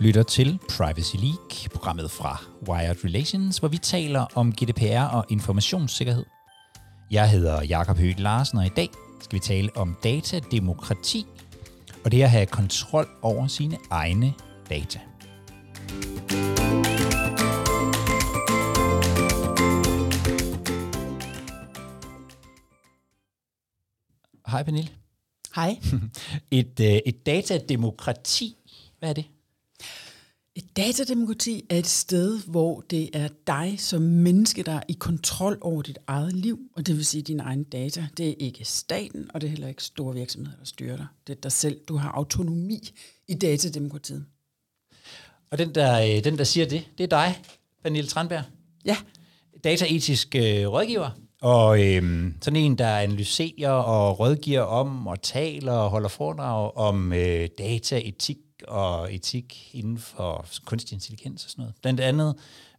lytter til Privacy League, programmet fra Wired Relations, hvor vi taler om GDPR og informationssikkerhed. Jeg hedder Jakob Høgh Larsen, og i dag skal vi tale om datademokrati og det at have kontrol over sine egne data. Hej Pernille. Hej. Et, øh, et datademokrati, hvad er det? Et datademokrati er et sted, hvor det er dig som menneske, der er i kontrol over dit eget liv, og det vil sige dine egne data. Det er ikke staten, og det er heller ikke store virksomheder, der styrer dig. Det er dig selv. Du har autonomi i datademokratiet. Og den der, øh, den, der siger det, det er dig, Pernille Tranberg. Ja. Dataetisk øh, rådgiver. Og øh, sådan en, der analyserer og rådgiver om og taler og holder foredrag om øh, dataetik og etik inden for kunstig intelligens og sådan noget. Blandt andet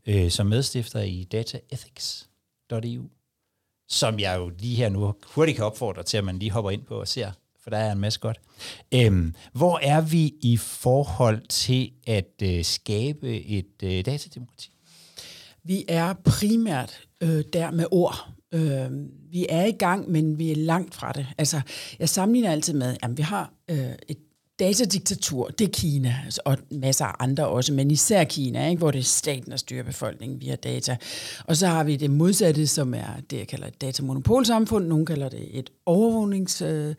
øh, som medstifter i dataethics.eu, som jeg jo lige her nu hurtigt kan opfordre til, at man lige hopper ind på og ser, for der er en masse godt. Øhm, hvor er vi i forhold til at øh, skabe et øh, datademokrati? Vi er primært øh, der med ord. Øh, vi er i gang, men vi er langt fra det. Altså, jeg sammenligner altid med, at vi har øh, et datadiktatur, det er Kina, altså, og masser af andre også, men især Kina, ikke, hvor det er staten, der styrer befolkningen via data. Og så har vi det modsatte, som er det, jeg kalder et datamonopolsamfund. Nogle kalder det et overvågnings, uh,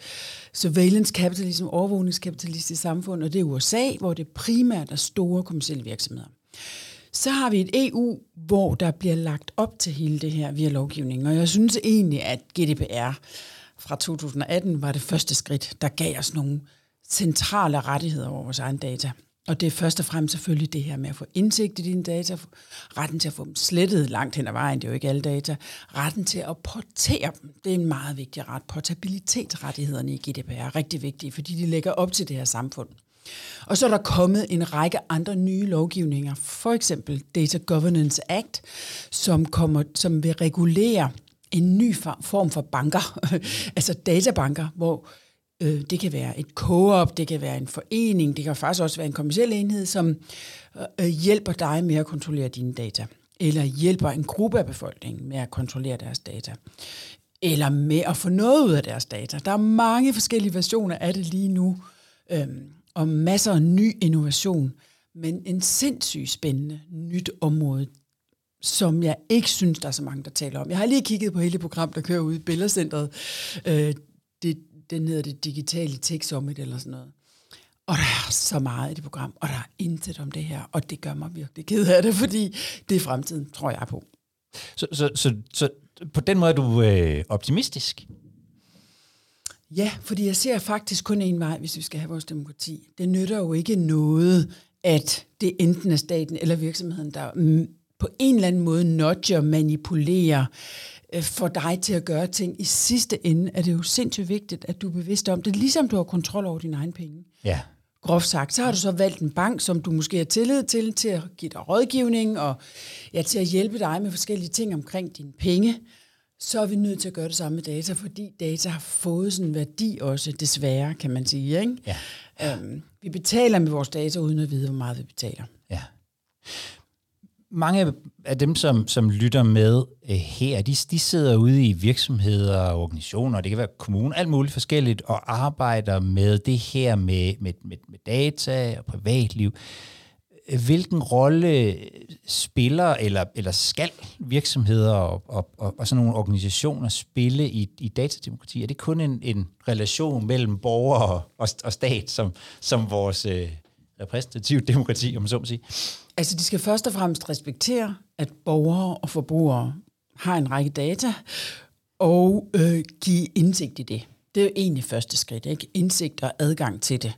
surveillance capitalism, overvågningskapitalistisk samfund, og det er USA, hvor det primært er store kommersielle virksomheder. Så har vi et EU, hvor der bliver lagt op til hele det her via lovgivning, og jeg synes egentlig, at GDPR fra 2018 var det første skridt, der gav os nogle centrale rettigheder over vores egen data. Og det er først og fremmest selvfølgelig det her med at få indsigt i dine data, retten til at få dem slettet langt hen ad vejen, det er jo ikke alle data, retten til at portere dem, det er en meget vigtig ret. Portabilitetsrettighederne i GDPR er rigtig vigtige, fordi de lægger op til det her samfund. Og så er der kommet en række andre nye lovgivninger, for eksempel Data Governance Act, som, kommer, som vil regulere en ny form for banker, altså databanker, hvor Øh, det kan være et co-op, det kan være en forening, det kan faktisk også være en kommersiel enhed, som øh, øh, hjælper dig med at kontrollere dine data. Eller hjælper en gruppe af befolkningen med at kontrollere deres data. Eller med at få noget ud af deres data. Der er mange forskellige versioner af det lige nu, øhm, og masser af ny innovation. Men en sindssygt spændende nyt område, som jeg ikke synes, der er så mange, der taler om. Jeg har lige kigget på hele programmet, program, der kører ude i Billedcenteret. Øh, det, den hedder det digitale tech summit eller sådan noget. Og der er så meget i det program, og der er intet om det her, og det gør mig virkelig ked af det, fordi det er fremtiden, tror jeg på. Så, så, så, så på den måde er du øh, optimistisk? Ja, fordi jeg ser faktisk kun en vej, hvis vi skal have vores demokrati. Det nytter jo ikke noget, at det enten er staten eller virksomheden, der på en eller anden måde nudger, manipulerer, øh, får dig til at gøre ting. I sidste ende er det jo sindssygt vigtigt, at du er bevidst om det, ligesom du har kontrol over dine egne penge. Ja. Groft sagt, så har du så valgt en bank, som du måske har tillid til, til at give dig rådgivning, og ja, til at hjælpe dig med forskellige ting omkring dine penge. Så er vi nødt til at gøre det samme med data, fordi data har fået sådan en værdi også, desværre, kan man sige. Ikke? Ja. Øhm, vi betaler med vores data, uden at vide, hvor meget vi betaler. Ja mange af dem, som, som lytter med øh, her, de, de sidder ude i virksomheder og organisationer, det kan være kommuner, alt muligt forskelligt, og arbejder med det her med, med, med, med data og privatliv. Hvilken rolle spiller eller, eller skal virksomheder og, og, og, og sådan nogle organisationer spille i, i datademokrati? Er det kun en, en relation mellem borger og, og, og stat, som, som vores øh, repræsentativt demokrati, om så må sige? Altså, de skal først og fremmest respektere, at borgere og forbrugere har en række data, og øh, give indsigt i det. Det er jo egentlig første skridt, ikke? Indsigt og adgang til det.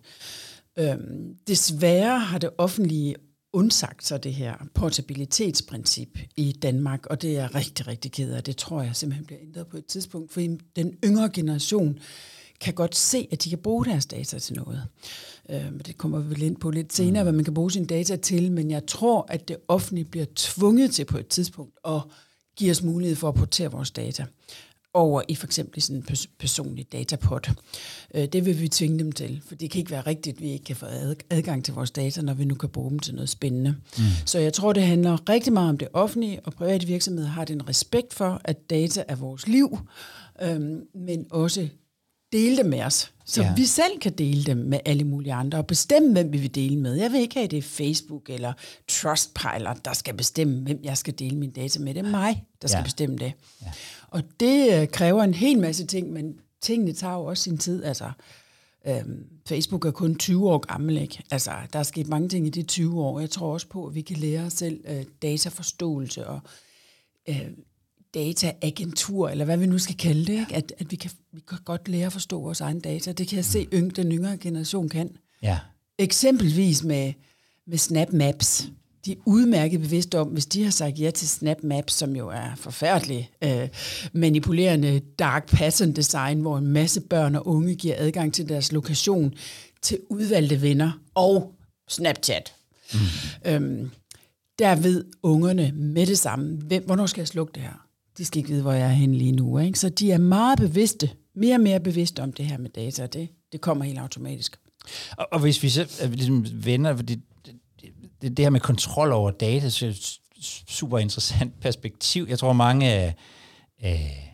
Øhm, desværre har det offentlige undsagt sig det her portabilitetsprincip i Danmark, og det er jeg rigtig, rigtig ked af. Det tror jeg simpelthen bliver ændret på et tidspunkt, for den yngre generation kan godt se, at de kan bruge deres data til noget. Øh, det kommer vi vel ind på lidt senere, mm. hvad man kan bruge sine data til, men jeg tror, at det offentlige bliver tvunget til på et tidspunkt at give os mulighed for at portere vores data. over i for eksempel sådan en pers- personlig datapot. Øh, det vil vi tvinge dem til, for det kan ikke være rigtigt, at vi ikke kan få adgang til vores data, når vi nu kan bruge dem til noget spændende. Mm. Så jeg tror, det handler rigtig meget om det offentlige, og private virksomheder har den respekt for, at data er vores liv, øhm, men også dele dem med os, så ja. vi selv kan dele dem med alle mulige andre, og bestemme, hvem vi vil dele med. Jeg vil ikke have, det er Facebook eller Trustpilot, der skal bestemme, hvem jeg skal dele mine data med. Det er mig, der skal ja. bestemme det. Ja. Og det øh, kræver en hel masse ting, men tingene tager jo også sin tid. Altså, øhm, Facebook er kun 20 år gammel, ikke? Altså, der er sket mange ting i de 20 år. Jeg tror også på, at vi kan lære os selv øh, dataforståelse og øh, dataagentur, eller hvad vi nu skal kalde det, ikke? At, at vi, kan, vi kan godt lære at forstå vores egen data. Det kan jeg se, at den yngre generation kan. Ja. Eksempelvis med, med Snap Maps. De er udmærket bevidste om, hvis de har sagt ja til Snap Maps, som jo er forfærdelig øh, manipulerende dark pattern design, hvor en masse børn og unge giver adgang til deres lokation til udvalgte venner og Snapchat. Mm. Øhm, der ved ungerne med det samme, hvem, hvornår skal jeg slukke det her? De skal ikke vide, hvor jeg er henne lige nu. Ikke? Så de er meget bevidste, mere og mere bevidste om det her med data, det, det kommer helt automatisk. Og, og hvis vi så ligesom vender, fordi det, det, det her med kontrol over data, så er et super interessant perspektiv. Jeg tror, mange af, Øh,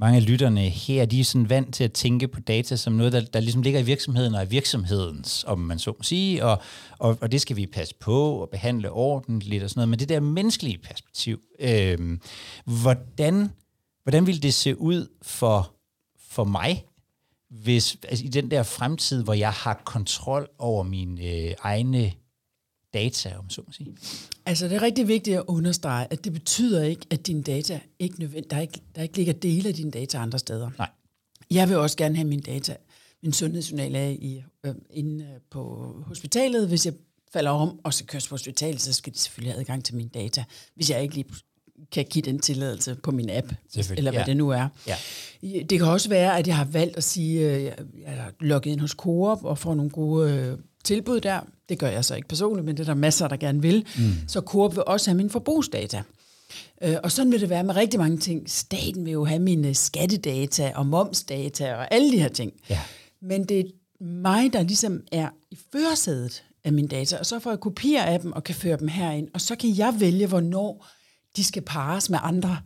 mange af lytterne her, de er sådan vant til at tænke på data som noget, der, der ligesom ligger i virksomheden og i virksomhedens, om man så må sige, og, og, og det skal vi passe på og behandle ordentligt og sådan noget. Men det der menneskelige perspektiv, øh, hvordan, hvordan vil det se ud for, for mig, hvis altså i den der fremtid, hvor jeg har kontrol over mine øh, egne data, om så må sige? Altså det er rigtig vigtigt at understrege, at det betyder ikke, at dine data ikke nødvendigt, der ikke, der ikke ligger dele af dine data andre steder. Nej. Jeg vil også gerne have mine data, min sundhedsjournal af i, øh, inde øh, på hospitalet. Hvis jeg falder om og skal køres på hospitalet, så skal de selvfølgelig have adgang til mine data. Hvis jeg ikke lige kan give den tilladelse på min app, eller hvad ja. det nu er. Ja. Det kan også være, at jeg har valgt at sige, at øh, jeg er logget ind hos Coop og får nogle gode øh, tilbud der. Det gør jeg så ikke personligt, men det er der masser, der gerne vil. Mm. Så Coop vil også have mine forbrugsdata. Øh, og sådan vil det være med rigtig mange ting. Staten vil jo have mine skattedata og momsdata og alle de her ting. Ja. Men det er mig, der ligesom er i førersædet af mine data, og så får jeg kopier af dem og kan føre dem herind, og så kan jeg vælge, hvornår de skal pares med andre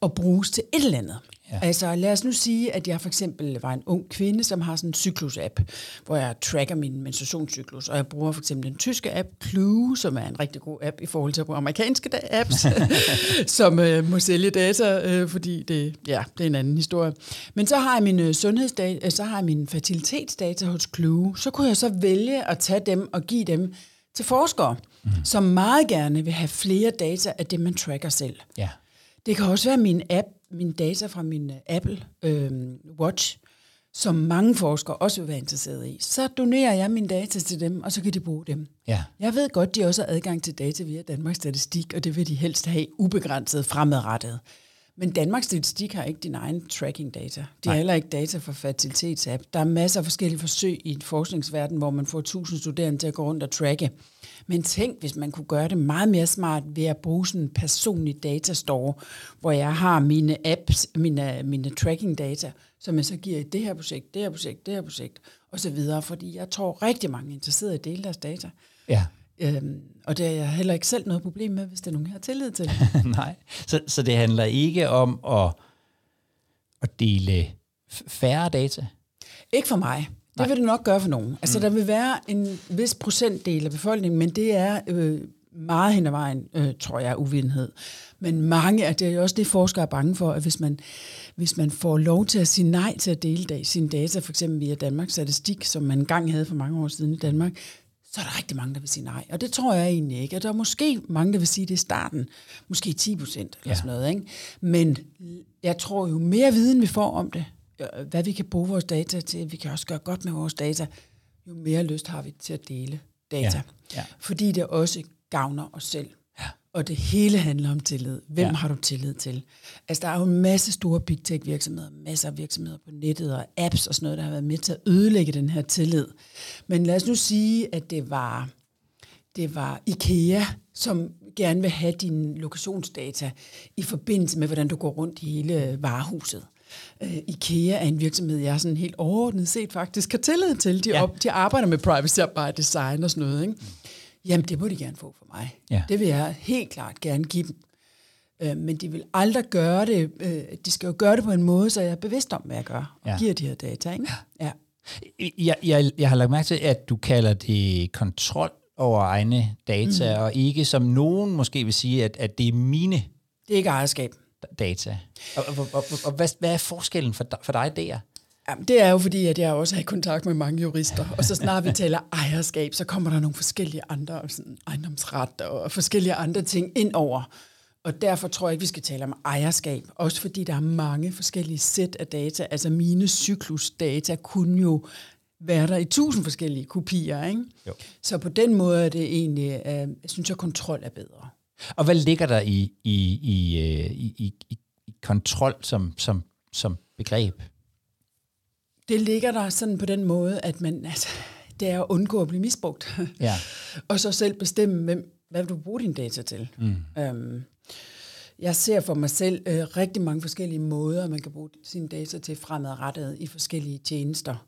og bruges til et eller andet. Ja. Altså lad os nu sige, at jeg for eksempel var en ung kvinde, som har sådan en cyklus-app, hvor jeg tracker min menstruationscyklus, og jeg bruger for eksempel den tyske app Clue, som er en rigtig god app i forhold til amerikanske apps, som øh, må sælge data, øh, fordi det, ja, det er en anden historie. Men så har jeg min øh, sundhedsdata, øh, så har jeg min fertilitetsdata hos Clue, så kunne jeg så vælge at tage dem og give dem til forskere, mm. som meget gerne vil have flere data af det, man tracker selv. Ja. Det kan også være min app, min data fra min øh, Apple øh, Watch, som mange forskere også vil være interesseret i. Så donerer jeg mine data til dem, og så kan de bruge dem. Ja. Jeg ved godt, de også har adgang til data via Danmarks Statistik, og det vil de helst have ubegrænset fremadrettet. Men Danmarks Statistik har ikke din egen tracking data. De har heller ikke data for fertilitetsapp. Der er masser af forskellige forsøg i forskningsverden, hvor man får tusind studerende til at gå rundt og tracke. Men tænk, hvis man kunne gøre det meget mere smart ved at bruge sådan en personlig datastore, hvor jeg har mine apps, mine, mine tracking data, som jeg så giver i det her projekt, det her projekt, det her projekt, og så videre. Fordi jeg tror rigtig mange er interesseret i at dele deres data. Ja. Øhm, og det er jeg heller ikke selv noget problem med, hvis det er nogen, jeg har tillid til. Nej, så, så det handler ikke om at, at dele færre data? Ikke for mig. Det Nej. vil det nok gøre for nogen. Altså, mm. der vil være en vis procentdel af befolkningen, men det er øh, meget hen ad vejen, øh, tror jeg, uvidenhed. Men mange, af det er også det, forskere er bange for, at hvis man, hvis man får lov til at sige nej til at dele sine data, for eksempel via Danmarks Statistik, som man engang havde for mange år siden i Danmark, så er der rigtig mange, der vil sige nej. Og det tror jeg egentlig ikke. Og der er måske mange, der vil sige det i starten. Måske 10 procent eller ja. sådan noget. Ikke? Men jeg tror jo mere viden, vi får om det, hvad vi kan bruge vores data til, vi kan også gøre godt med vores data, jo mere lyst har vi til at dele data. Ja. Ja. Fordi det også gavner os selv. Og det hele handler om tillid. Hvem ja. har du tillid til? Altså, der er jo en masse store big tech virksomheder, masser af virksomheder på nettet og apps og sådan noget, der har været med til at ødelægge den her tillid. Men lad os nu sige, at det var, det var IKEA, som gerne vil have dine lokationsdata i forbindelse med, hvordan du går rundt i hele varehuset. Uh, IKEA er en virksomhed, jeg sådan helt overordnet set faktisk har tillid til. De, ja. op, de arbejder med privacy by design og sådan noget. Ikke? Jamen, det må de gerne få for mig. Ja. Det vil jeg helt klart gerne give dem. Uh, men de vil aldrig gøre det. Uh, de skal jo gøre det på en måde, så jeg er bevidst om, hvad jeg gør. Og Ja. giver de her data. Ikke? Ja. Jeg, jeg, jeg har lagt mærke til, at du kalder det kontrol over egne data, mm. og ikke som nogen måske vil sige, at, at det er mine Det er ikke ejerskab. data. Og, og, og, og, og hvad, hvad er forskellen for, dig- for dig der? Jamen, det er jo fordi, at jeg også er i kontakt med mange jurister, og så snart vi taler ejerskab, så kommer der nogle forskellige andre sådan ejendomsret og forskellige andre ting ind over. Og derfor tror jeg ikke, vi skal tale om ejerskab. Også fordi der er mange forskellige sæt af data. Altså mine cyklusdata kunne jo være der i tusind forskellige kopier. Ikke? Jo. Så på den måde er det egentlig, øh, jeg synes jeg, kontrol er bedre. Og hvad ligger der i, i, i, øh, i, i, i, i kontrol som, som, som begreb? Det ligger der sådan på den måde, at man, altså, det er at undgå at blive misbrugt. Ja. og så selv bestemme, hvem, hvad vil du bruge dine data til. Mm. Øhm, jeg ser for mig selv øh, rigtig mange forskellige måder, man kan bruge sine data til fremadrettet i forskellige tjenester.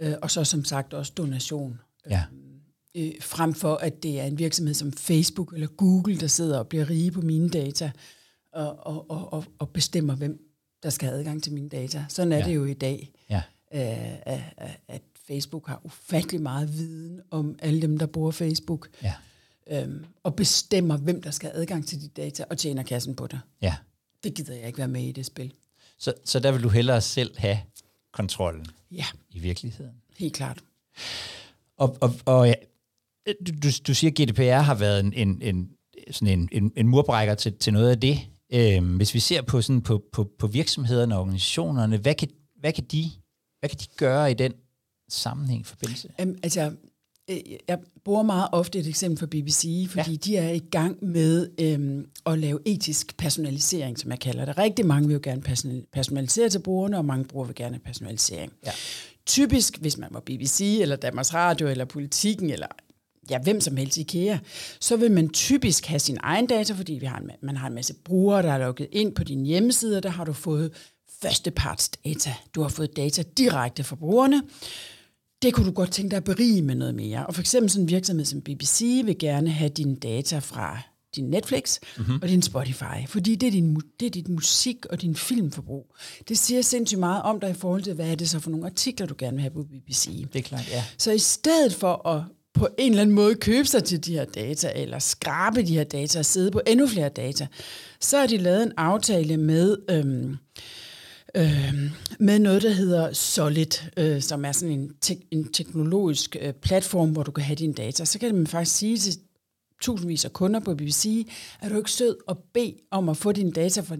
Øh, og så som sagt også donation. Ja. Øh, frem for at det er en virksomhed som Facebook eller Google, der sidder og bliver rige på mine data og, og, og, og, bestemmer, hvem der skal have adgang til mine data. Sådan er Ja. det jo i dag. Øh, at, Facebook har ufattelig meget viden om alle dem, der bruger Facebook, Ja. øhm, og bestemmer, hvem der skal have adgang til de data, og tjener kassen på det. ja. Det gider jeg ikke være med i det spil. Så, så der vil du hellere selv have kontrollen Ja, i virkeligheden. helt klart. Og, og, og ja, du, du, du siger, at GDPR har været en, en, en, sådan en, en, en murbrækker til, til noget af det. Øhm, hvis vi ser på, sådan på, på, på virksomhederne og organisationerne, hvad kan, hvad, kan de, hvad kan de gøre i den sammenhæng forbindelse? Um, altså, øh, jeg bruger meget ofte et eksempel fra BBC, fordi Ja. de er i gang med øhm, at lave etisk personalisering, som jeg kalder det. Rigtig mange vil jo gerne personal- personalisere til brugerne, og mange brugere vil gerne have personalisering. Ja. Typisk, hvis man var BBC, eller Danmarks Radio, eller Politikken, eller ja, hvem som helst IKEA, så vil man typisk have sin egen data, fordi vi har en, ma- man har en masse brugere, der er logget ind på din hjemmeside, og der har du fået førsteparts data. Du har fået data direkte fra brugerne. Det kunne du godt tænke dig at berige med noget mere. Og for eksempel sådan en virksomhed som BBC vil gerne have dine data fra din Netflix mm-hmm. og din Spotify, fordi det er, din, det er dit musik og din filmforbrug. Det siger sindssygt meget om dig i forhold til, hvad er det så for nogle artikler, du gerne vil have på BBC. Det er klart, ja. Så i stedet for at på en eller anden måde købe sig til de her data, eller skrabe de her data og sidde på endnu flere data, så har de lavet en aftale med, øhm, øhm, med noget, der hedder Solid, øh, som er sådan en, tek- en teknologisk øh, platform, hvor du kan have dine data. Så kan man faktisk sige til tusindvis af kunder på BBC, er du ikke sød og bede om at få dine data fra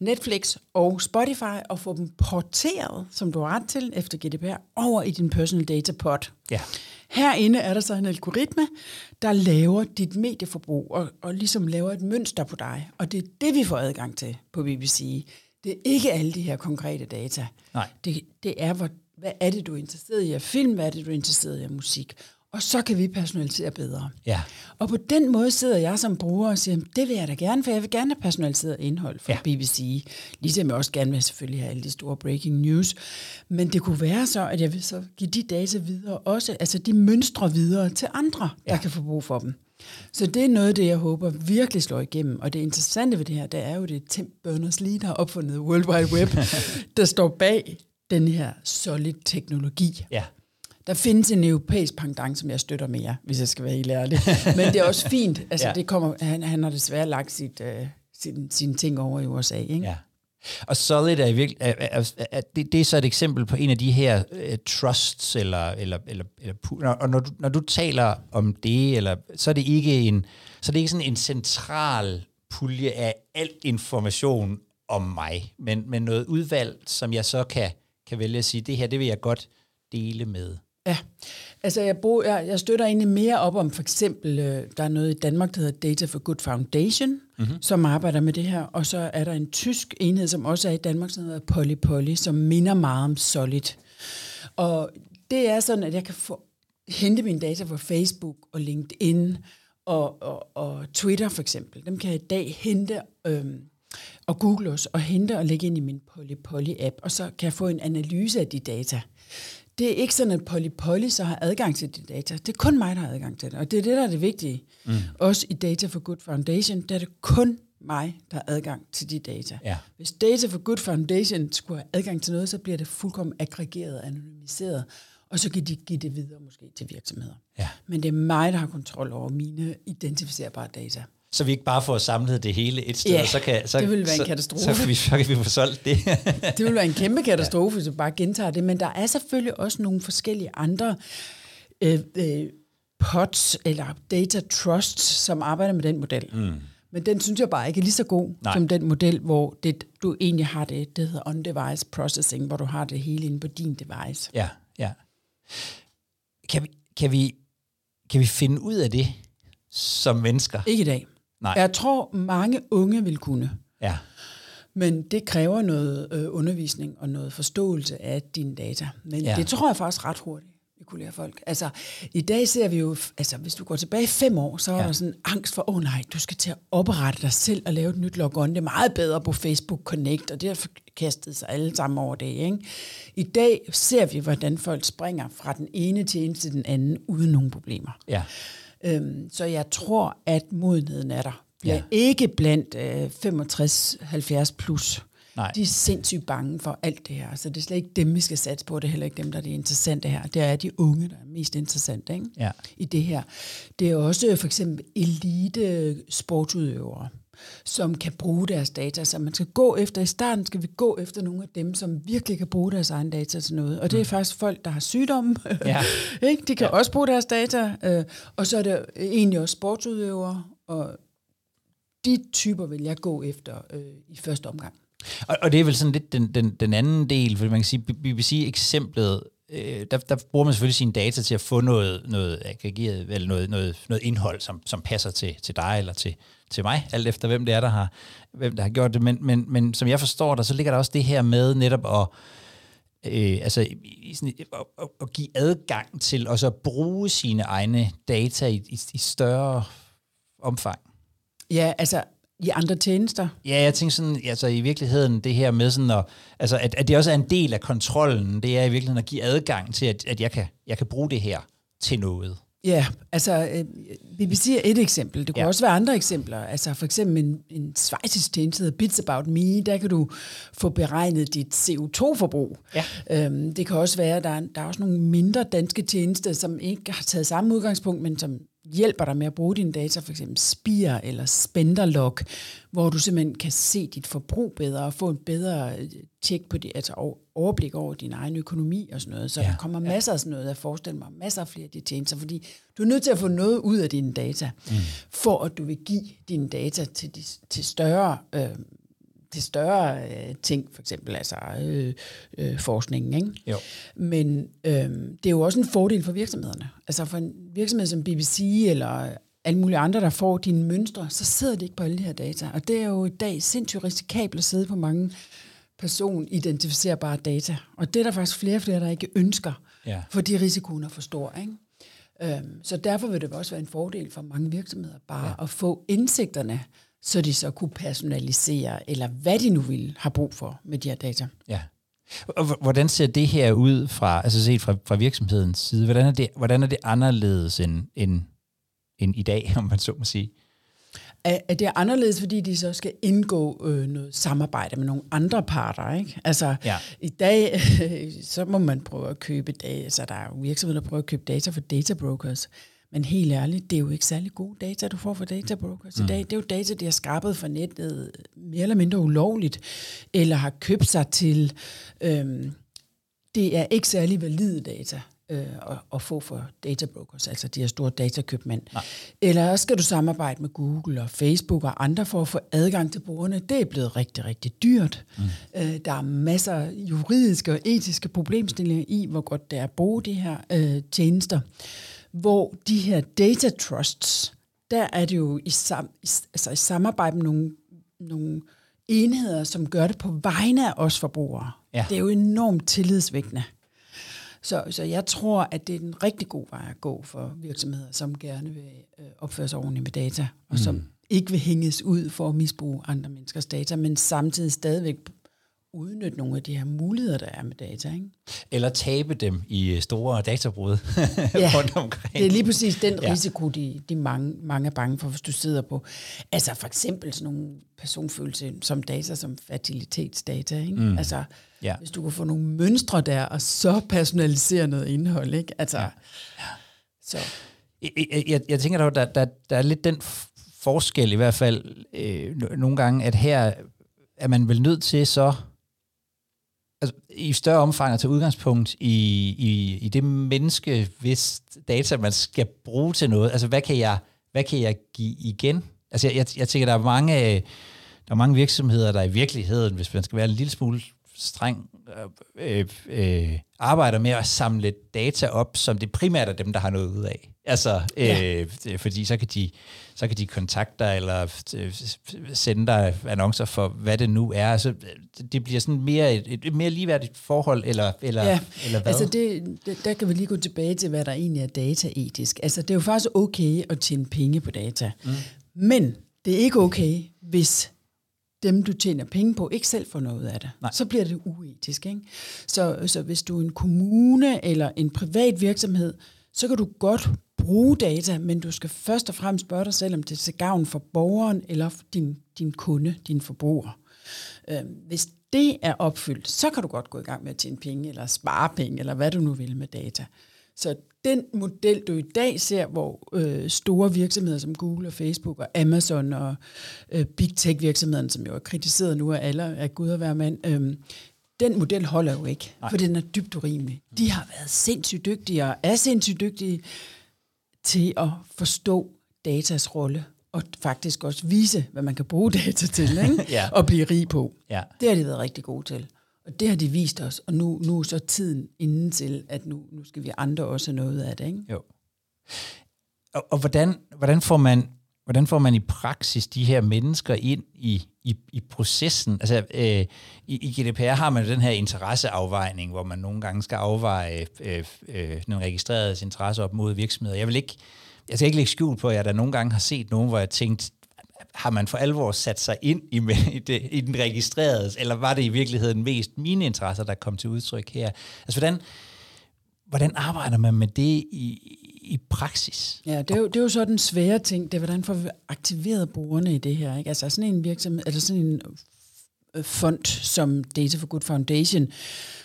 Netflix og Spotify og få dem porteret, som du har ret til efter GDPR, over i din personal data pot. Ja. Herinde er der så en algoritme, der laver dit medieforbrug og, og ligesom laver et mønster på dig. Og det er det, vi får adgang til på BBC. Det er ikke alle de her konkrete data. Nej. Det, det er, hvor, hvad er det, du er interesseret i af film, hvad er det, du er interesseret i af musik. Og så kan vi personalisere bedre. Ja. Og på den måde sidder jeg som bruger og siger, det vil jeg da gerne, for jeg vil gerne have personaliseret indhold fra Ja. ja. BBC. Ligesom jeg også gerne vil selvfølgelig have alle de store breaking news. Men det kunne være så, at jeg vil så give de data videre også, altså de mønstre videre til andre, der kan få brug for dem. Så det er noget af det, jeg håber virkelig slår igennem. Og det interessante ved det her, det er jo, det Tim Berners-Lee, der har opfundet World Wide Web, der står bag den her solid teknologi. Ja. Der findes en europæisk pendant, som jeg støtter mere, hvis jeg skal være helt ærlig. Men det er også fint. Altså, Ja. det kommer, han, han har desværre lagt sit, øh, sin, sine ting over i USA. Ikke? Ja. Og Solid er, virkelig, er, er, er, det, det er så et eksempel på en af de her uh, trusts, eller, eller, eller, eller og når du, når du taler om det, eller, så er det ikke en, så er det ikke sådan en central pulje af al information om mig, men, men noget udvalg, som jeg så kan, kan vælge at sige, det her, det vil jeg godt dele med. Ja, altså jeg, bruger, jeg, jeg støtter egentlig mere op om for eksempel, øh, der er noget i Danmark, der hedder Data for Good Foundation, mm-hmm. som arbejder med det her, og så er der en tysk enhed, som også er i Danmark, som hedder Poly Poly, som minder meget om Solid. Og det er sådan, at jeg kan få, hente mine data fra Facebook og LinkedIn og, og, og Twitter for eksempel. Dem kan jeg i dag hente øhm, og Google os, og hente og lægge ind i min Polly Polly app, og så kan jeg få en analyse af de data. Det er ikke sådan, at Polly Polly så har adgang til de data. Det er kun mig, der har adgang til det. Og det er det, der er det vigtige. Mm. Også i Data for Good Foundation, der er det kun mig, der har adgang til de data. Ja. Hvis Data for Good Foundation skulle have adgang til noget, så bliver det fuldkommen aggregeret og anonymiseret, og så kan de give det videre måske til virksomheder. Ja. Men det er mig, der har kontrol over mine identificerbare data. Så vi ikke bare får samlet det hele et sted, Ja, og så kan, så, det ville være en så, katastrofe. Så kan, vi, så kan vi få solgt det. Det vil være en kæmpe katastrofe, hvis vi bare gentager det. Men der er selvfølgelig også nogle forskellige andre øh, øh, pods eller data trusts, som arbejder med den model. Mm. Men den synes jeg bare ikke er lige så god. Nej. som den model, hvor det, du egentlig har det, det hedder on-device processing, hvor du har det hele inde på din device. ja, ja. Kan vi, kan, vi, kan vi finde ud af det som mennesker? Ikke i dag. Nej. Jeg tror, mange unge vil kunne. Ja, Men det kræver noget øh, undervisning og noget forståelse af dine data. Men Ja. det tror jeg faktisk ret hurtigt, vi kunne lære folk. Altså, i dag ser vi jo, altså hvis du går tilbage fem år, så Ja. ja. der sådan angst for, åh oh, nej, du skal til at oprette dig selv og lave et nyt logon. Det er meget bedre på Facebook Connect, og det har kastet sig alle sammen over det. Ikke? I dag ser vi, hvordan folk springer fra den ene tjeneste til den anden, uden nogen problemer. ja, Øhm, så jeg tror, at modenheden er der. Jeg er Ja. ikke blandt øh, 65-70 plus. Nej. De er sindssygt bange for alt det her. Så det er slet ikke dem, vi skal satse på. Det er heller ikke dem, der er det interessante her. Det er de unge, der er mest interessante ikke? ja. i det her. Det er også for eksempel elite sportsudøvere, som kan bruge deres data. Så man skal gå efter, i starten skal vi gå efter nogle af dem, som virkelig kan bruge deres egen data til noget. Og det er faktisk folk, der har sygdomme. Ja. ikke? De kan ja. også bruge deres data. Øh, og så er det egentlig også sportsudøvere. Og de typer vil jeg gå efter øh, i første omgang. Og, og det er vel sådan lidt den, den, den anden del, for man kan sige, BBC-eksemplet, øh, der, der bruger man selvfølgelig sine data til at få noget, noget aggregeret, eller noget, noget, noget indhold, som, som passer til, til dig eller til, til mig, alt efter hvem det er, der har, hvem der har gjort det. Men, men, men som jeg forstår dig, så ligger der også det her med netop at, øh, altså, i- sådan, at, at, give adgang til og så bruge sine egne data i, i, i større omfang. Ja, altså i andre tjenester. Ja, jeg tænker sådan, altså i virkeligheden det her med sådan, at, altså, at, at det også er en del af kontrollen, det er i virkeligheden at give adgang til, at, at jeg, kan, jeg kan bruge det her til noget. Ja, altså øh, BBC er et eksempel. Det kunne Ja. ja. også være andre eksempler. Altså for eksempel en, en svejsisk tjeneste, der hedder Bits About Me, der kan du få beregnet dit CO2-forbrug. Ja. Øhm, det kan også være, at der er, der er også nogle mindre danske tjenester, som ikke har taget samme udgangspunkt, men som hjælper dig med at bruge dine data, for eksempel Spire eller Spenderlog, hvor du simpelthen kan se dit forbrug bedre og få en bedre øh, tjek på det, altså over- overblik over din egen økonomi og sådan noget. Så Ja, ja, der kommer masser af sådan noget, jeg forestiller mig, masser af flere af de tjenester, fordi du er nødt til at få noget ud af dine data, mm. for at du vil give dine data til, de, til større øh, til større øh, ting, for eksempel altså øh, øh, forskningen. Ikke? Jo. Men øh, det er jo også en fordel for virksomhederne. Altså for en virksomhed som BBC eller alle mulige andre, der får dine mønstre, så sidder de ikke på alle de her data. Og det er jo i dag sindssygt risikabelt at sidde på mange personidentificerbare data. Og det er der faktisk flere og flere, der ikke ønsker, Ja. fordi risikoen er for stor. Ikke? Øhm, så derfor vil det også være en fordel for mange virksomheder bare ja. at få indsigterne, så de så kunne personalisere, eller hvad de nu vil have brug for med de her data. Ja. Og hvordan ser det her ud fra, altså set fra, fra virksomhedens side? Hvordan er det, hvordan er det anderledes end, end, end i dag, om man så må sige? Er, er det anderledes, fordi de så skal indgå øh, noget samarbejde med nogle andre parter? Ikke? Altså, Ja. i dag, så må man prøve at købe data. Så der er virksomheder, der prøver at købe data for databrokers. Men helt ærligt, det er jo ikke særlig gode data, du får fra databrokers mm. i dag. Det er jo data, de har skrabet fra nettet mere eller mindre ulovligt, eller har købt sig til. Øhm, det er ikke særlig valide data øh, at, at få for databrokers, altså de her store datakøbmænd. Nej. Eller også skal du samarbejde med Google og Facebook og andre for at få adgang til brugerne. Det er blevet rigtig, rigtig dyrt. Mm. Øh, der er masser af juridiske og etiske problemstillinger i, hvor godt det er at bruge de her øh, tjenester. Hvor de her data trusts, der er det jo i, sam, i, altså i samarbejde med nogle, nogle enheder, som gør det på vegne af os forbrugere. Ja. Det er jo enormt tillidsvækkende. Så, så jeg tror, at det er en rigtig god vej at gå for virksomheder, som gerne vil øh, opføre sig ordentligt med data, og som ikke vil hænges ud for at misbruge andre menneskers data, men samtidig stadigvæk udnytte nogle af de her muligheder, der er med data. Ikke? Eller tabe dem i store databrud Ja, rundt omkring. Det er lige præcis den Ja. risiko, de, de mange, mange er bange for, hvis du sidder på. Altså for eksempel sådan nogle personfølelse som data, som fertilitetsdata. Ikke? Mm. Altså, Ja. hvis du kan få nogle mønstre der, og så personalisere noget indhold. Ikke? Altså, ja. Så, Jeg, jeg, jeg, tænker dog, der, der, der er lidt den forskel i hvert fald øh, no- nogle gange, at her er man vel nødt til så altså, i større omfang at tage udgangspunkt i, i, i det menneske, hvis data man skal bruge til noget. Altså hvad kan jeg, hvad kan jeg give igen? Altså jeg, jeg, jeg tænker, der er mange, øh, der er mange virksomheder, der i virkeligheden, hvis man skal være en lille smule streng, øh, øh, arbejder med at samle data op, som det primært er dem, der har noget ud af. Altså, øh, ja. fordi så kan, de, så kan de kontakte dig, eller øh, sende dig annoncer for, hvad det nu er. Altså, det bliver sådan mere et, et mere ligeværdigt forhold, eller, eller, ja, eller hvad? altså det, det, der kan vi lige gå tilbage til, hvad der egentlig er dataetisk. Altså det er jo faktisk okay at tjene penge på data. Mm. Men det er ikke okay, hvis dem, du tjener penge på, ikke selv får noget af det. Nej. Så bliver det uetisk. Ikke? Så, så hvis du er en kommune eller en privat virksomhed, så kan du godt bruge data, men du skal først og fremmest spørge dig selv, om det er til gavn for borgeren eller for din, din kunde, din forbruger. Øh, hvis det er opfyldt, så kan du godt gå i gang med at tjene penge, eller spare penge, eller hvad du nu vil med data. Så den model, du i dag ser, hvor øh, store virksomheder som Google og Facebook og Amazon og øh, Big Tech-virksomhederne, som jo er kritiseret nu af alle, af Gud og hver mand, øh, den model holder jo ikke, Nej. for den er dybt urimelig. De har været sindssygt dygtige og er sindssygt dygtige til at forstå datas rolle og faktisk også vise, hvad man kan bruge data til, ikke? Ja. og blive rig på. Ja. Det har de været rigtig gode til. Og det har de vist os, og nu, nu er så tiden inden til, at nu, nu skal vi andre også have noget af det. Ikke? Jo. Og, og hvordan, hvordan, får man, hvordan får man i praksis de her mennesker ind i, i, i processen? Altså, øh, i, i GDPR har man jo den her interesseafvejning, hvor man nogle gange skal afveje øh, øh, nogle registrerede interesser op mod virksomheder. Jeg vil ikke, jeg skal ikke lægge skjul på, at jeg der nogle gange har set nogen, hvor jeg tænkte, har man for alvor sat sig ind i, i, det, i den registrerede, eller var det i virkeligheden mest mine interesser, der kom til udtryk her? Altså, hvordan, hvordan arbejder man med det i, i praksis? Ja, det er, jo, det er jo så den svære ting, det er, hvordan får vi aktiveret brugerne i det her. Ikke? Altså sådan en virksomhed, eller sådan en fond som Data for Good Foundation,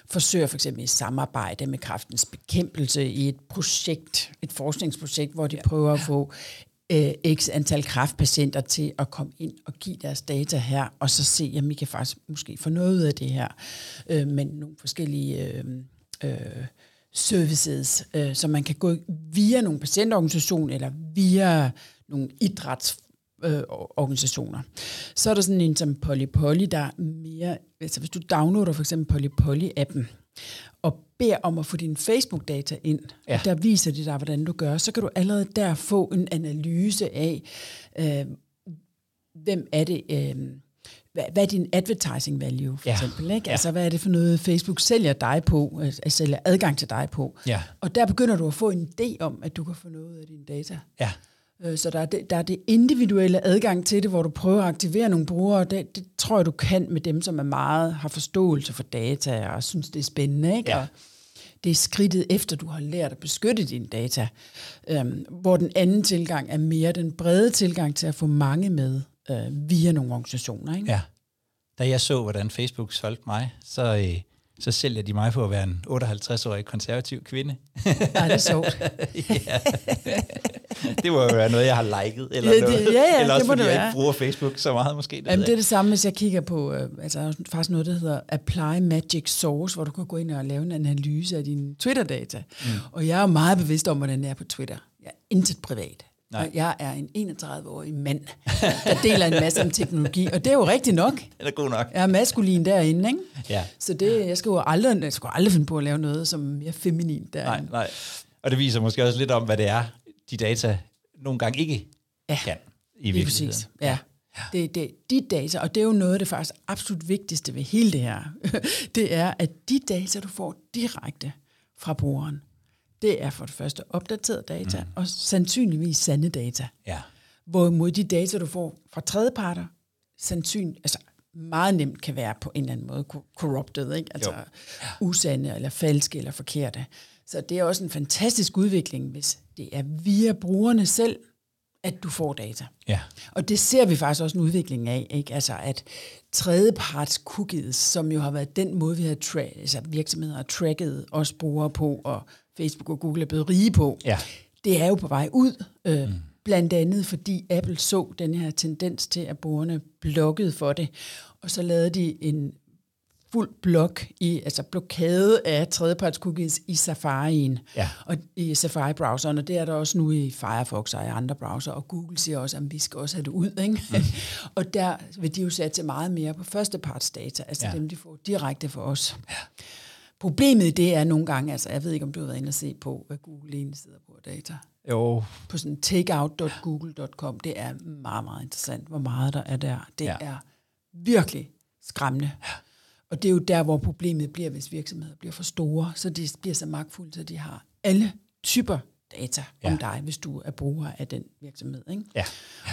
forsøger for eksempel i samarbejde med kraftens bekæmpelse i et projekt, et forskningsprojekt, hvor de ja. prøver at få øh, x antal kraftpatienter til at komme ind og give deres data her, og så se, om vi kan faktisk måske få noget ud af det her, øh, men nogle forskellige øh, øh, services, øh, så man kan gå via nogle patientorganisationer eller via nogle idræts øh, organisationer. Så er der sådan en som Polly Polly, der er mere, altså hvis du downloader for eksempel Polly Polly-appen, og beder om at få dine Facebook-data ind, ja. Ja. der viser de dig, hvordan du gør, så kan du allerede der få en analyse af, øh, hvem er det, øh, hvad, hvad er din advertising value, for Ja. eksempel. Ikke? Ja. Altså, hvad er det for noget, Facebook sælger dig på, øh, sælger adgang til dig på. Ja. Og der begynder du at få en idé om, at du kan få noget af dine data. Ja. Øh, Så der er, det, der er det individuelle adgang til det, hvor du prøver at aktivere nogle brugere. Det, det tror jeg, du kan med dem, som er meget har forståelse for data og synes, det er spændende. Ikke? Ja. Og det er skridtet efter, du har lært at beskytte dine data. Øhm, hvor den anden tilgang er mere den brede tilgang til at få mange med øh, via nogle organisationer. Ikke? Ja. Da jeg så, hvordan Facebook solgte mig, så, øh, så sælger de mig på at være en 58-årig konservativ kvinde. Nej, det er sjovt. ja. Det må jo være noget, jeg har liket, eller Ja, det- noget. ja, ja, eller det også må fordi det jeg ikke bruger Facebook så meget, måske. Det Jamen, det er det samme, hvis jeg kigger på, øh, altså der er faktisk noget, der hedder Apply Magic Source, hvor du kan gå ind og lave en analyse af dine Twitter-data. Mm. Og jeg er meget bevidst om, hvordan jeg er på Twitter. Jeg er intet privat. Nej. Og jeg er en 31-årig mand, der deler en masse om teknologi. Og det er jo rigtigt nok. Den er god nok. Jeg er maskulin derinde, ikke? Ja. Så det, jeg skal jo aldrig, jeg skal aldrig finde på at lave noget, som er mere feminin Nej, derinde. nej. Og det viser måske også lidt om, hvad det er, de data nogle gange ikke Ja. kan. I virkeligheden. præcis, ja. Det, det, de data, og det er jo noget af det faktisk absolut vigtigste ved hele det her, det er, at de data, du får direkte fra brugeren, det er for det første opdateret data, mm. og sandsynligvis sande data. Ja. Hvorimod de data, du får fra tredjeparter, sandsyn, altså meget nemt kan være på en eller anden måde corrupted, ikke? altså ja. usande eller falske eller forkerte. Så det er også en fantastisk udvikling, hvis det er via brugerne selv, at du får data. Ja. Og det ser vi faktisk også en udvikling af, ikke? Altså at tredjeparts cookies, som jo har været den måde, vi har tra- altså virksomheder har tracket os brugere på, og Facebook og Google er blevet rige på, ja. det er jo på vej ud. Øh, mm. Blandt andet fordi Apple så den her tendens til, at brugerne blokkede for det, og så lavede de en fuld blok i, altså blokade af tredjeparts cookies i Safari'en ja. og i Safari-browseren, og det er der også nu i Firefox og i andre browser, og Google siger også, at vi skal også have det ud, ikke? Mm. og der vil de jo sætte meget mere på førsteparts data, altså ja. dem, de får direkte for os. Ja. Problemet det er nogle gange, altså jeg ved ikke, om du har været inde og se på, hvad Google egentlig sidder på data. Jo. På sådan takeout.google.com, det er meget, meget interessant, hvor meget der er der. Det ja. er virkelig skræmmende. Ja. Og det er jo der, hvor problemet bliver, hvis virksomheder bliver for store, så de bliver så magtfulde, så de har alle typer data ja. om dig, hvis du er bruger af den virksomhed. Ikke? Ja.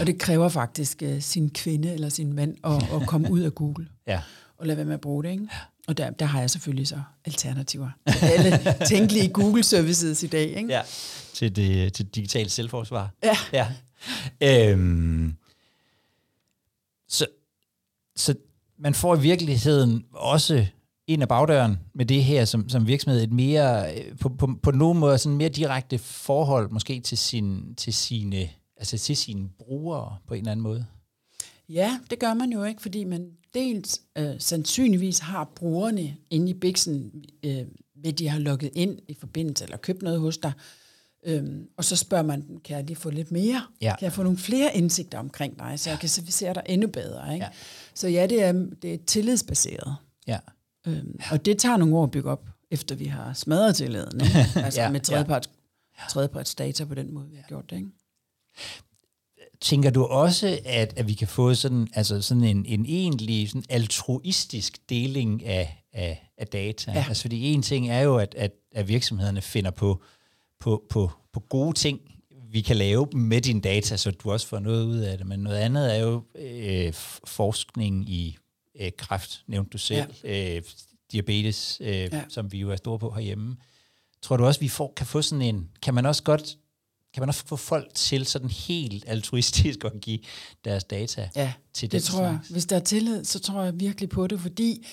Og det kræver faktisk uh, sin kvinde eller sin mand at, at komme ud af Google ja. og lade være med at bruge det. Ikke? Ja. Og der, der har jeg selvfølgelig så alternativer til alle tænkelige Google-services i dag. Ikke? Ja, til det til digitalt selvforsvar. Ja. ja. Øhm, så, så man får i virkeligheden også ind af bagdøren med det her som, som virksomhed, et mere, øh, på, på, på nogen måde, sådan mere direkte forhold måske til, sin, til, sine, altså til sine brugere på en eller anden måde? Ja, det gør man jo ikke, fordi man dels øh, sandsynligvis har brugerne inde i Bixen, øh, ved de har logget ind i forbindelse eller købt noget hos dig, Øhm, og så spørger man dem, kan jeg lige få lidt mere? Ja. Kan jeg få nogle flere indsigter omkring dig, så jeg kan servicere dig endnu bedre? Ikke? Ja. Så ja, det er, det er tillidsbaseret. Ja. Øhm, og det tager nogle år at bygge op, efter vi har smadret tilliden. Ikke? Altså ja, med tredjeparts, tredjeparts data på den måde, vi har gjort det. Ikke? Tænker du også, at, at vi kan få sådan, altså sådan en, en egentlig sådan altruistisk deling af, af, af data? Ja. Altså fordi en ting er jo, at, at, at virksomhederne finder på, på, på, på gode ting, vi kan lave med dine data, så du også får noget ud af det. Men noget andet er jo øh, forskning i øh, kræft, nævnte du selv, ja. øh, diabetes, øh, ja. som vi jo er store på herhjemme. Tror du også, vi får, kan få sådan en, kan man også godt kan man også få folk til sådan helt altruistisk at give deres data ja, til det tror jeg. Hvis der er tillid, så tror jeg virkelig på det, fordi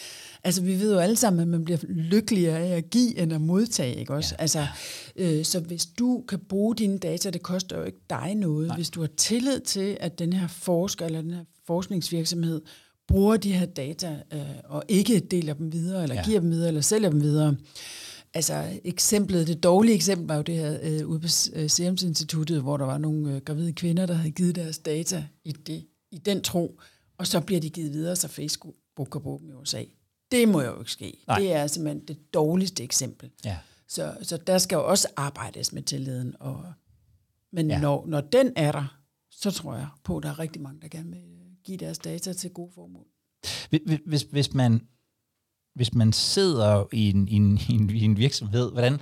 altså, vi ved jo alle sammen, at man bliver lykkeligere af at give end at modtage. Ikke også? Ja. Altså, øh, så hvis du kan bruge dine data, det koster jo ikke dig noget. Nej. Hvis du har tillid til, at den her forsker eller den her forskningsvirksomhed bruger de her data øh, og ikke deler dem videre, eller ja. giver dem videre, eller sælger dem videre, Altså eksemplet, det dårlige eksempel var jo det her øh, ude på øh, Serum Instituttet, hvor der var nogle øh, gravide kvinder, der havde givet deres data i, det, i den tro, og så bliver de givet videre, så Facebook kan bruge dem i USA. Det må jo ikke ske. Nej. Det er simpelthen det dårligste eksempel. Ja. Så, så der skal jo også arbejdes med tilliden. Og, men ja. når, når den er der, så tror jeg på, at der er rigtig mange, der gerne vil give deres data til gode formål. Hvis, hvis man hvis man sidder i en, i en, i en, i en virksomhed, hvordan,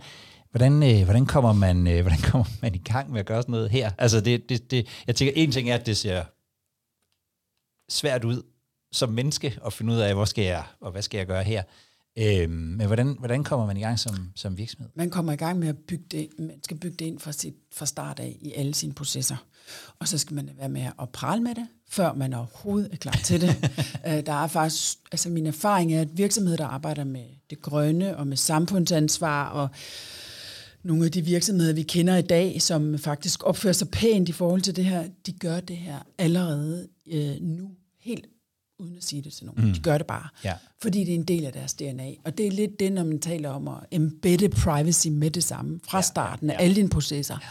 hvordan, øh, hvordan, kommer man, øh, hvordan kommer man i gang med at gøre sådan noget her? Altså det, det, det, jeg tænker, en ting er, at det ser svært ud som menneske at finde ud af, hvor skal jeg, og hvad skal jeg gøre her? Øhm, men hvordan, hvordan kommer man i gang som, som virksomhed? Man kommer i gang med at bygge det, man skal bygge det ind fra, sit, fra start af i alle sine processer. Og så skal man være med at prale med det, før man overhovedet er klar til det. Øh, der er faktisk, altså min erfaring er, at virksomheder, der arbejder med det grønne og med samfundsansvar og nogle af de virksomheder, vi kender i dag, som faktisk opfører sig pænt i forhold til det her, de gør det her allerede øh, nu helt uden at sige det til nogen. Mm. De gør det bare, ja. fordi det er en del af deres DNA. Og det er lidt det, når man taler om at embedde privacy med det samme, fra ja, starten af ja. alle dine processer. Ja.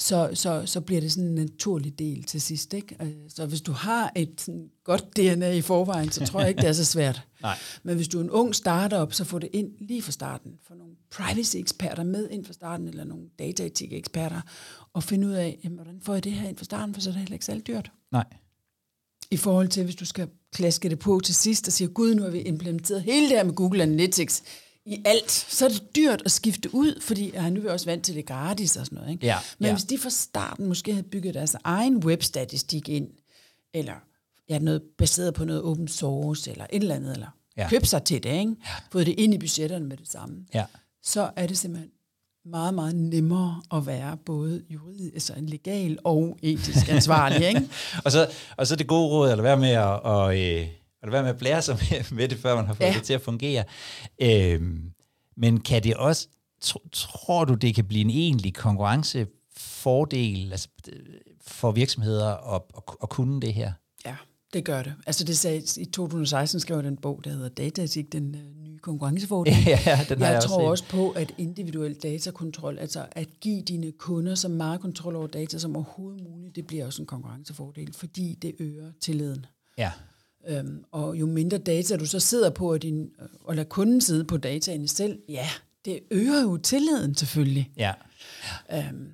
Så, så, så bliver det sådan en naturlig del til sidst. Ikke? Øh, så hvis du har et sådan godt DNA i forvejen, så tror jeg ikke, det er så svært. Nej. Men hvis du er en ung startup, så få det ind lige fra starten. Få nogle privacy-eksperter med ind fra starten, eller nogle dataetik-eksperter, og finde ud af, jamen, hvordan får jeg det her ind fra starten, for så er det heller ikke særlig dyrt. Nej. I forhold til, hvis du skal klaske det på til sidst og sige, gud, nu har vi implementeret hele det her med Google Analytics i alt, så er det dyrt at skifte ud, fordi ja, nu er vi også vant til det gratis og sådan noget. Ikke? Ja, Men ja. hvis de fra starten måske havde bygget deres egen webstatistik ind, eller ja, noget baseret på noget open source, eller et eller andet, eller ja. købt sig til det, ikke? Ja. fået det ind i budgetterne med det samme, Ja. så er det simpelthen meget, meget nemmere at være både juridisk, altså legal og etisk ansvarlig. ikke? og, så, og så det gode råd, eller være med at, og, øh, eller være med at blære sig med, med det, før man har fået ja. Det til at fungere. Øhm, men kan det også, tr- tror du, det kan blive en egentlig konkurrencefordel altså, øh, for virksomheder at, at, at kunne det her? Ja, det gør det. Altså det sagde, i 2016 skrev jeg den bog, der hedder Dataetik, den øh, konkurrencefordel. ja, den har jeg, jeg tror også også på, at individuel datakontrol, altså at give dine kunder så meget kontrol over data som overhovedet muligt, det bliver også en konkurrencefordel, fordi det øger tilliden. Ja, Øhm, og jo mindre data du så sidder på, og, din, og lader kunden sidde på dataene selv, ja, det øger jo tilliden selvfølgelig. ja. Øhm,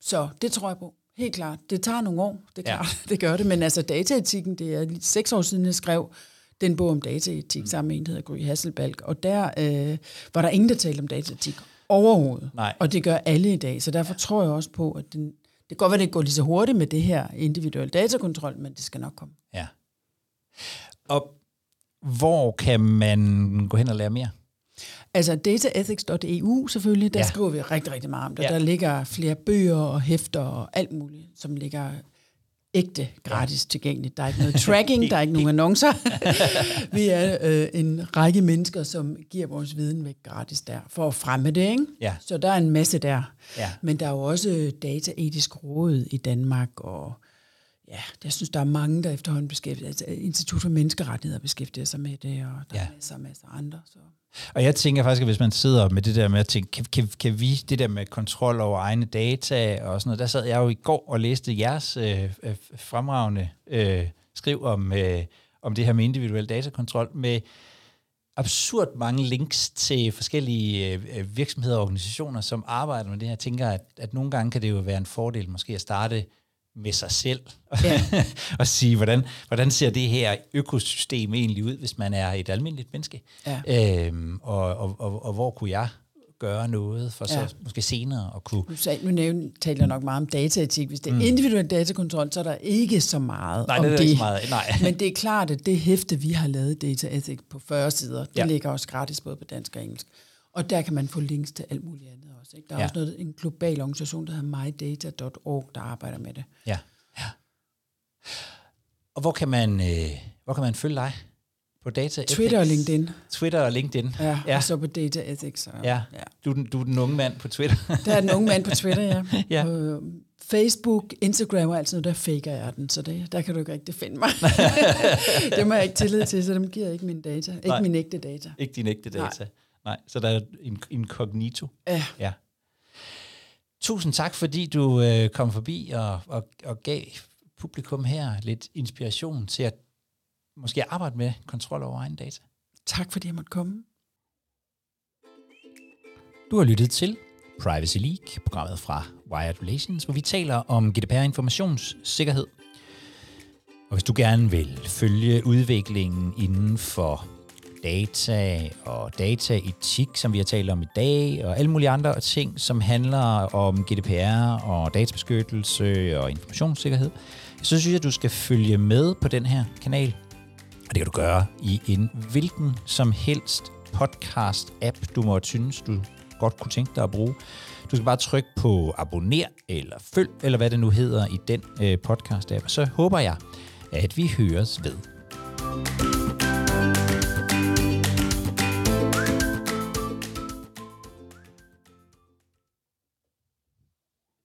så det tror jeg på. Helt klart. Det tager nogle år, det er Ja. klart, det gør det. Men altså dataetikken, det er seks år siden, jeg skrev den bog om dataetik mm. sammen med en, der hedder Gry Hasselbalg. Og der øh, var der ingen, der talte om dataetik overhovedet. Nej. Og det gør alle i dag. Så derfor tror jeg også på, at den, det kan godt være, at det går lige så hurtigt med det her individuelle datakontrol, men det skal nok komme. ja. Og hvor kan man gå hen og lære mere? Altså dataethics.eu selvfølgelig, der Ja. ja. skriver vi rigtig, rigtig meget om det. Ja. Ja. Der ligger flere bøger og hæfter og alt muligt, som ligger ægte gratis tilgængeligt. Der er ikke noget tracking, der er ikke nogen annoncer. vi er øh, en række mennesker, som giver vores viden væk gratis der, for at fremme det. Ikke? Ja. Så der er en masse der. Ja. Men der er jo også dataetisk råd i Danmark, og ja, jeg synes, der er mange, der efterhånden beskæftiger altså Institut for Menneskerettigheder beskæftiger sig med det, og der Ja. er masser masser andre. Så. Og jeg tænker faktisk, at hvis man sidder med det der med at tænke, kan, kan, kan vi det der med kontrol over egne data og sådan noget, der sad jeg jo i går og læste jeres øh, øh, fremragende øh, skriv om, øh, om det her med individuel datakontrol med absurd mange links til forskellige øh, virksomheder og organisationer, som arbejder med det her. Jeg tænker, at, at nogle gange kan det jo være en fordel måske at starte med sig selv Ja. og sige, hvordan, hvordan ser det her økosystem egentlig ud, hvis man er et almindeligt menneske? Ja. Øhm, og, og, og, og hvor kunne jeg gøre noget for så Ja. måske senere at kunne... Nu, sag, nu nævner, taler jeg nok meget om dataetik. Hvis det er mm. individuel datakontrol, så er der ikke så meget Nej, om det er det. ikke så meget. Nej. Men det er klart, at det hæfte, vi har lavet Data Ethics på 40 sider, det Ja. ligger også gratis både på dansk og engelsk. Og der kan man få links til alt muligt andet. Ikke? Der er Ja. også noget, en global organisation, der hedder mydata.org, der arbejder med det. Ja. ja. Og hvor kan man, øh, hvor kan man følge dig? På Data Twitter og Ethics? LinkedIn. Twitter og LinkedIn. Ja, Ja. og så på Data Ethics. Og, Ja. ja. Du, er den- du er den unge mand på Twitter. Der er en ung mand på Twitter, ja. Ja. Øh, Facebook, Instagram og alt sådan noget, der faker jeg den, så det, der kan du ikke rigtig finde mig. det må jeg ikke tillid til, så dem giver jeg ikke mine data. Ikke Nej. min ægte data. ikke din ægte data. Nej. Nej. Så der er en incognito. Ja. Ja. Tusind tak, fordi du øh, kom forbi og, og, og gav publikum her lidt inspiration til at måske arbejde med kontrol over egen data. Tak fordi jeg måtte komme. Du har lyttet til Privacy League, programmet fra Wired Relations, hvor vi taler om GDPR informationssikkerhed. Og hvis du gerne vil følge udviklingen inden for data og dataetik, som vi har talt om i dag, og alle mulige andre ting, som handler om GDPR og databeskyttelse og informationssikkerhed, så synes jeg, at du skal følge med på den her kanal. Og det kan du gøre i en hvilken som helst podcast-app, du måtte synes, du godt kunne tænke dig at bruge. Du skal bare trykke på abonner eller følg, eller hvad det nu hedder i den øh, podcast-app. Så håber jeg, at vi høres ved.